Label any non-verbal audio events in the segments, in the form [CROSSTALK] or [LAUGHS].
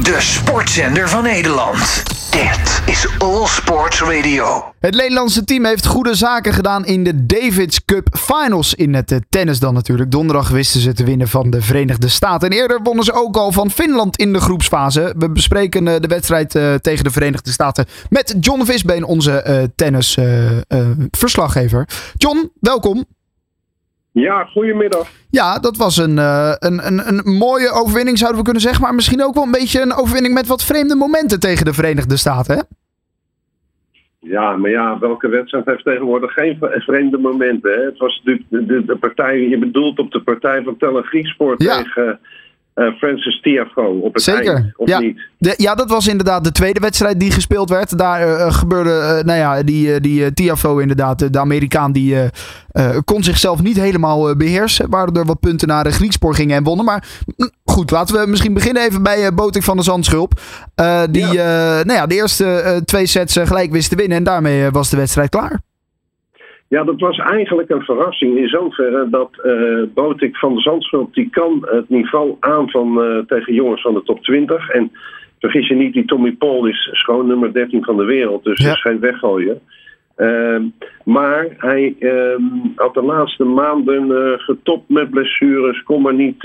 De sportzender van Nederland. Dit is All Sports Radio. Het Nederlandse team heeft goede zaken gedaan in de Davids Cup Finals. In het eh, tennis dan natuurlijk. Donderdag wisten ze te winnen van de Verenigde Staten. En eerder wonnen ze ook al van Finland in de groepsfase. We bespreken eh, de wedstrijd eh, tegen de Verenigde Staten met John Visbeen, onze tennisverslaggever. John, welkom. Ja, goedemiddag. Ja, dat was een, uh, een, een, een mooie overwinning, zouden we kunnen zeggen. Maar misschien ook wel een beetje een overwinning met wat vreemde momenten tegen de Verenigde Staten, hè? Ja, maar ja, welke wedstrijd heeft tegenwoordig geen vreemde momenten? Hè? Het was de, de, de partij, je bedoelt op de partij van ja. tegen uh, Francis Tiafo op het Zeker. Eind, of ja. niet? De, ja, dat was inderdaad de tweede wedstrijd die gespeeld werd. Daar uh, gebeurde, uh, nou ja, die, die Tiafo inderdaad, de Amerikaan, die kon zichzelf niet helemaal beheersen. Waardoor er wat punten naar de Griekspoor gingen en wonnen. Maar mm, goed, laten we misschien beginnen even bij Botik van de Zandschulp. die ja. nou ja, de eerste twee sets gelijk wist te winnen en daarmee was de wedstrijd klaar. Ja, dat was eigenlijk een verrassing in zoverre dat uh, Botik van de Zandschulp... die kan het niveau aan van, uh, tegen jongens van de top 20. En vergis je niet, die Tommy Paul is schoon nummer 13 van de wereld. Dus ja. dat is geen weggooien. Uh, maar hij had de laatste maanden uh, getopt met blessures, kon maar niet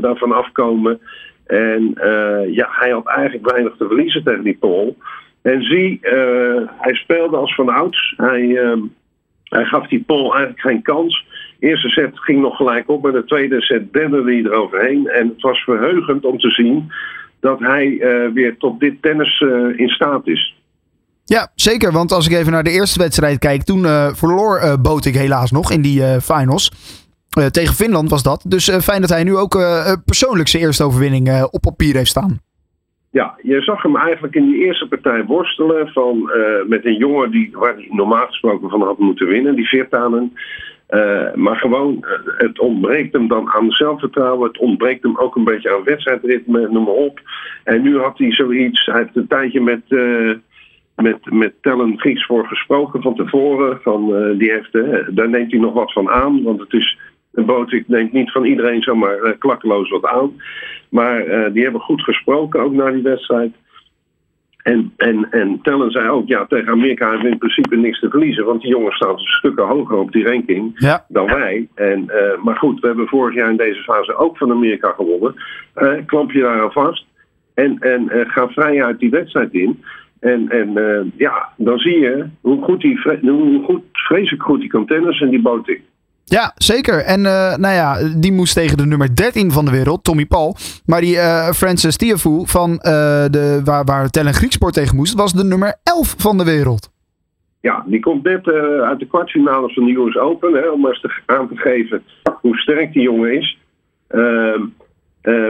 daarvan afkomen. En ja, hij had eigenlijk weinig te verliezen tegen die Paul. En zie, hij speelde als van ouds. Hij ehm, hij gaf die Paul eigenlijk geen kans. De eerste set ging nog gelijk op, maar de tweede set derde hij eroverheen. En het was verheugend om te zien dat hij uh, weer tot dit tennis uh, in staat is. Ja, zeker. Want als ik even naar de eerste wedstrijd kijk, toen uh, verloor uh, Botik helaas nog in die finals. tegen Finland was dat. Dus fijn dat hij nu ook persoonlijk zijn eerste overwinning op papier heeft staan. Ja, je zag hem eigenlijk in die eerste partij worstelen van, uh, met een jongen die, waar hij normaal gesproken van had moeten winnen, die Virtanen. Uh, maar gewoon, uh, het ontbreekt hem dan aan zelfvertrouwen. Het ontbreekt hem ook een beetje aan wedstrijdritme, noem maar op. En nu had hij zoiets, hij heeft een tijdje met, met, met Tellen Grieks voor gesproken van tevoren. Van, die heeft, daar neemt hij nog wat van aan, want het is een boot neemt niet van iedereen zomaar uh, klakkeloos wat aan. Maar uh, die hebben goed gesproken ook na die wedstrijd. En, en, en Tellen zei ook, ja, tegen Amerika hebben we in principe niks te verliezen. Want die jongens staan stukken hoger op die ranking ja. dan wij. En, uh, maar goed, we hebben vorig jaar in deze fase ook van Amerika gewonnen. klamp je daar aan vast. En, en ga vrij uit die wedstrijd in. En, en ja, dan zie je hoe goed, die, hoe goed, vreselijk goed die kan tennissen, die Botik. Ja, zeker. En uh, nou ja, die moest tegen de nummer 13 van de wereld, Tommy Paul. Maar die uh, Francis Tiafoe, van, uh, de, waar, waar Tellen Grieksport tegen moest, was de nummer 11 van de wereld. Ja, die komt net uit de kwartfinale van de US Open. Hè, om eens te, aan te geven hoe sterk die jongen is. Ehm,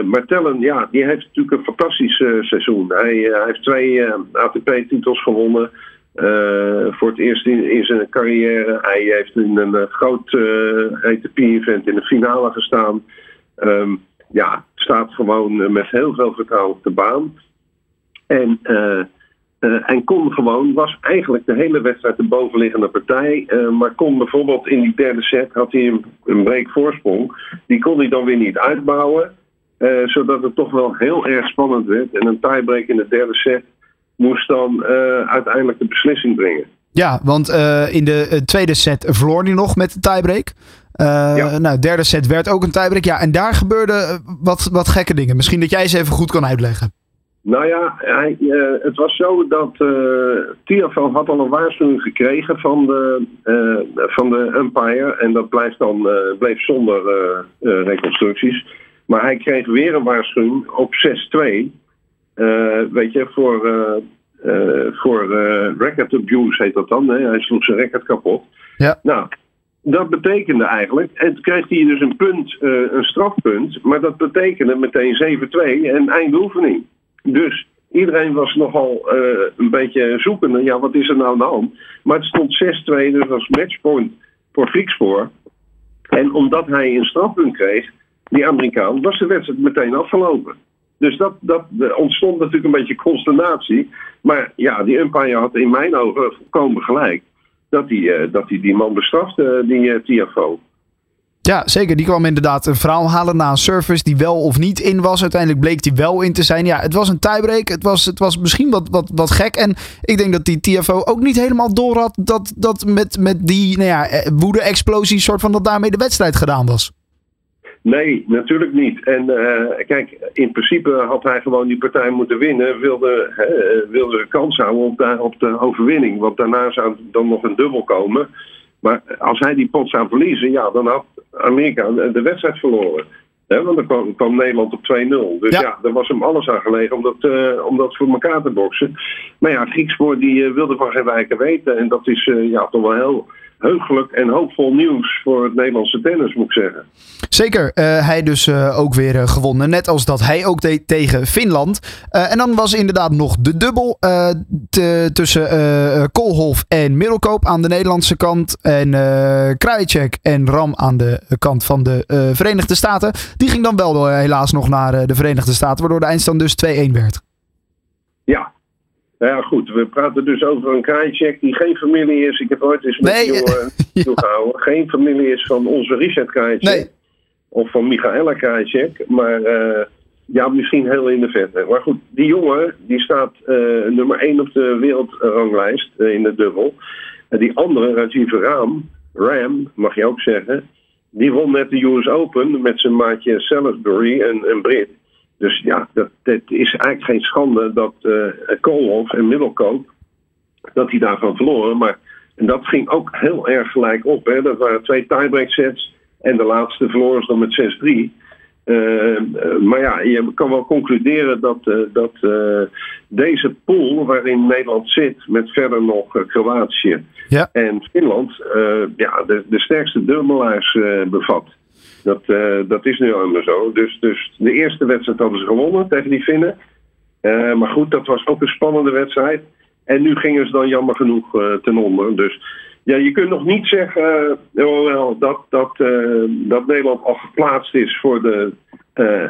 maar Tellen, ja, die heeft natuurlijk een fantastisch seizoen. Hij, hij, heeft twee ATP-titels gewonnen. Uh, voor het eerst in, zijn carrière. Hij heeft in een uh, groot uh, ATP-event in de finale gestaan. Um, ja, staat gewoon met heel veel vertrouwen op de baan. En, en kon gewoon, was eigenlijk de hele wedstrijd de bovenliggende partij. maar kon bijvoorbeeld in die derde set, had hij een, een break voorsprong. Die kon hij dan weer niet uitbouwen. zodat het toch wel heel erg spannend werd. En een tiebreak in de derde set moest dan uh, uiteindelijk de beslissing brengen. Ja, want uh, in de tweede set verloor hij nog met de tiebreak. Uh, ja. Nou, de derde set werd ook een tiebreak. Ja, en daar gebeurden wat, wat gekke dingen. Misschien dat jij ze even goed kan uitleggen. Nou ja, hij, het was zo dat Tiafel had al een waarschuwing gekregen van de, van de umpire. En dat blijft dan, bleef zonder reconstructies. Maar hij kreeg weer een waarschuwing op 6-2. Uh, weet je, voor, uh, uh, voor record abuse heet dat dan. Hè? Hij sloeg zijn record kapot. Ja. Nou, dat betekende eigenlijk, en toen kreeg hij dus een punt, een strafpunt, maar dat betekende meteen 7-2 en eindoefening. Dus iedereen was nogal een beetje zoekende, ja, wat is er nou aan de hand? Maar het stond 6-2, dus als matchpoint voor Griekspoor. En omdat hij een strafpunt kreeg, die Amerikaan, was de wedstrijd meteen afgelopen. Dus dat, dat ontstond natuurlijk een beetje consternatie. Maar ja, die umpire had in mijn ogen volkomen gelijk. Dat hij, uh, dat hij die man bestrafte, die uh, TFO. Ja, zeker. Die kwam inderdaad een verhaal halen na een service die wel of niet in was. Uiteindelijk bleek die wel in te zijn. Ja, het was een tiebreak. Het was, het was misschien wat, wat, wat gek. En ik denk dat die TFO ook niet helemaal door had dat, dat met, met die nou ja, woede-explosie soort van dat daarmee de wedstrijd gedaan was. Nee, natuurlijk niet. En uh, kijk, in principe had hij gewoon die partij moeten winnen. Wilde, uh, wilde kans houden op, de, op de overwinning. Want daarna zou dan nog een dubbel komen. Maar als hij die pot zou verliezen, ja, dan had Amerika de wedstrijd verloren. He, want dan kwam, kwam, Nederland op 2-0. Dus ja. ja, er was hem alles aan gelegen om dat, uh, om dat voor elkaar te boksen. Maar ja, Griekspoor die wilde van geen wijken weten. En dat is ja, toch wel heel heugelijk en hoopvol nieuws voor het Nederlandse tennis, moet ik zeggen. Zeker, uh, hij dus uh, ook weer uh, gewonnen. Net als dat hij ook deed tegen Finland. en dan was inderdaad nog de dubbel tussen Koolhof en Middelkoop aan de Nederlandse kant. En Krajicek en Ram aan de kant van de Verenigde Staten. Die ging dan wel helaas nog naar de Verenigde Staten, waardoor de eindstand dus 2-1 werd. Ja, nou ja, goed. We praten dus over een Krajicek die geen familie is. Ik heb ooit eens met nee. die [LAUGHS] jongen toegehouden. Geen familie is van onze Richard Krajicek. Nee. Of van Michaela Krajicek. Maar uh, ja, misschien heel in de verte. Maar goed, die jongen die staat uh, nummer 1 op de wereldranglijst uh, in de dubbel. En die andere, Rajiv Ram, Ram, mag je ook zeggen. Die won net de US Open met zijn maatje Salisbury en, en Brit. Dus ja, dat, dat is eigenlijk geen schande dat uh, Koolhof en Middelkoop, dat die daarvan verloren. Maar en dat ging ook heel erg gelijk op. Hè. Dat waren twee tiebreak sets en de laatste verloren ze dan met 6-3. Uh, uh, maar ja, je kan wel concluderen dat, uh, dat uh, deze pool waarin Nederland zit, met verder nog Kroatië ja. en Finland, ja, de, de sterkste dubbelaars bevat. Dat, uh, dat is nu allemaal zo. Dus, dus de eerste wedstrijd hadden ze gewonnen tegen die Finnen. Uh, maar goed, dat was ook een spannende wedstrijd. En nu gingen ze dan jammer genoeg uh, ten onder. Dus ja, je kunt nog niet zeggen wel, dat, dat, dat Nederland al geplaatst is voor de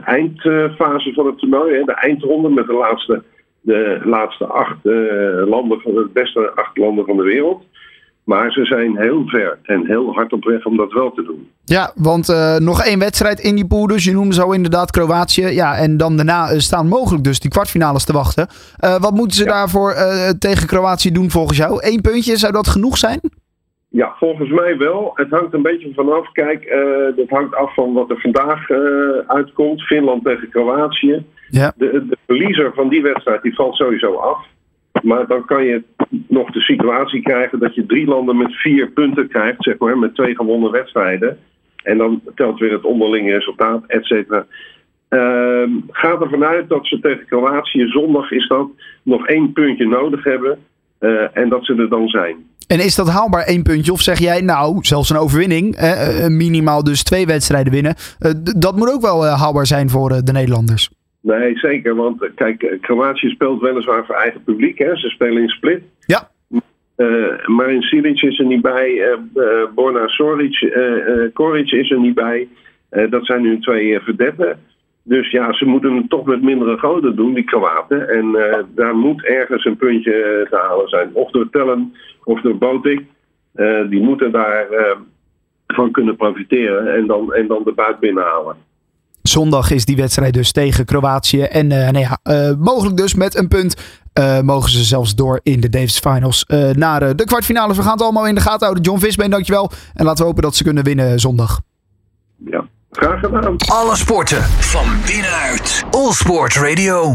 eindfase van het toernooi. Hè, de eindronde met de laatste, de laatste acht landen van de beste acht landen van de wereld. Maar ze zijn heel ver en heel hard op weg om dat wel te doen. Ja, want uh, nog één wedstrijd in die pool. Dus je noemde zo inderdaad Kroatië. Ja, en dan daarna uh, staan mogelijk dus die kwartfinales te wachten. Uh, wat moeten ze ja. daarvoor tegen Kroatië doen volgens jou? Eén puntje, zou dat genoeg zijn? Ja, volgens mij wel. Het hangt een beetje vanaf. Kijk, dat hangt af van wat er vandaag uitkomt. Finland tegen Kroatië. Ja. De, de verliezer van die wedstrijd die valt sowieso af. Maar dan kan je nog de situatie krijgen dat je drie landen met vier punten krijgt, zeg maar, met twee gewonnen wedstrijden. En dan telt weer het onderlinge resultaat, et cetera. Uh, ga ervan uit dat ze tegen Kroatië zondag is dat nog één puntje nodig hebben. Uh, en dat ze er dan zijn. En is dat haalbaar één puntje? Of zeg jij, nou, zelfs een overwinning, eh, minimaal dus twee wedstrijden winnen. Uh, dat moet ook wel haalbaar zijn voor de Nederlanders. Nee, zeker. Want kijk, Kroatië speelt weliswaar voor eigen publiek. Hè. Ze spelen in Split. Uh, Marin Silic is er niet bij. Uh, uh, Borna Soric, Koric is er niet bij. dat zijn nu twee verdetten. Dus ja, ze moeten het toch met mindere goden doen, die Kroaten. En daar moet ergens een puntje te halen zijn. Of door Tellen of door Botik. die moeten daar van kunnen profiteren en dan, en dan de buit binnenhalen. Zondag is die wedstrijd dus tegen Kroatië. En uh, nou ja, uh, mogelijk dus met een punt uh, mogen ze zelfs door in de Davis Finals naar de kwartfinales. We gaan het allemaal in de gaten houden. John Visbeen, dankjewel. En laten we hopen dat ze kunnen winnen zondag. Ja, graag gedaan. Alle sporten van binnenuit. All Sport Radio.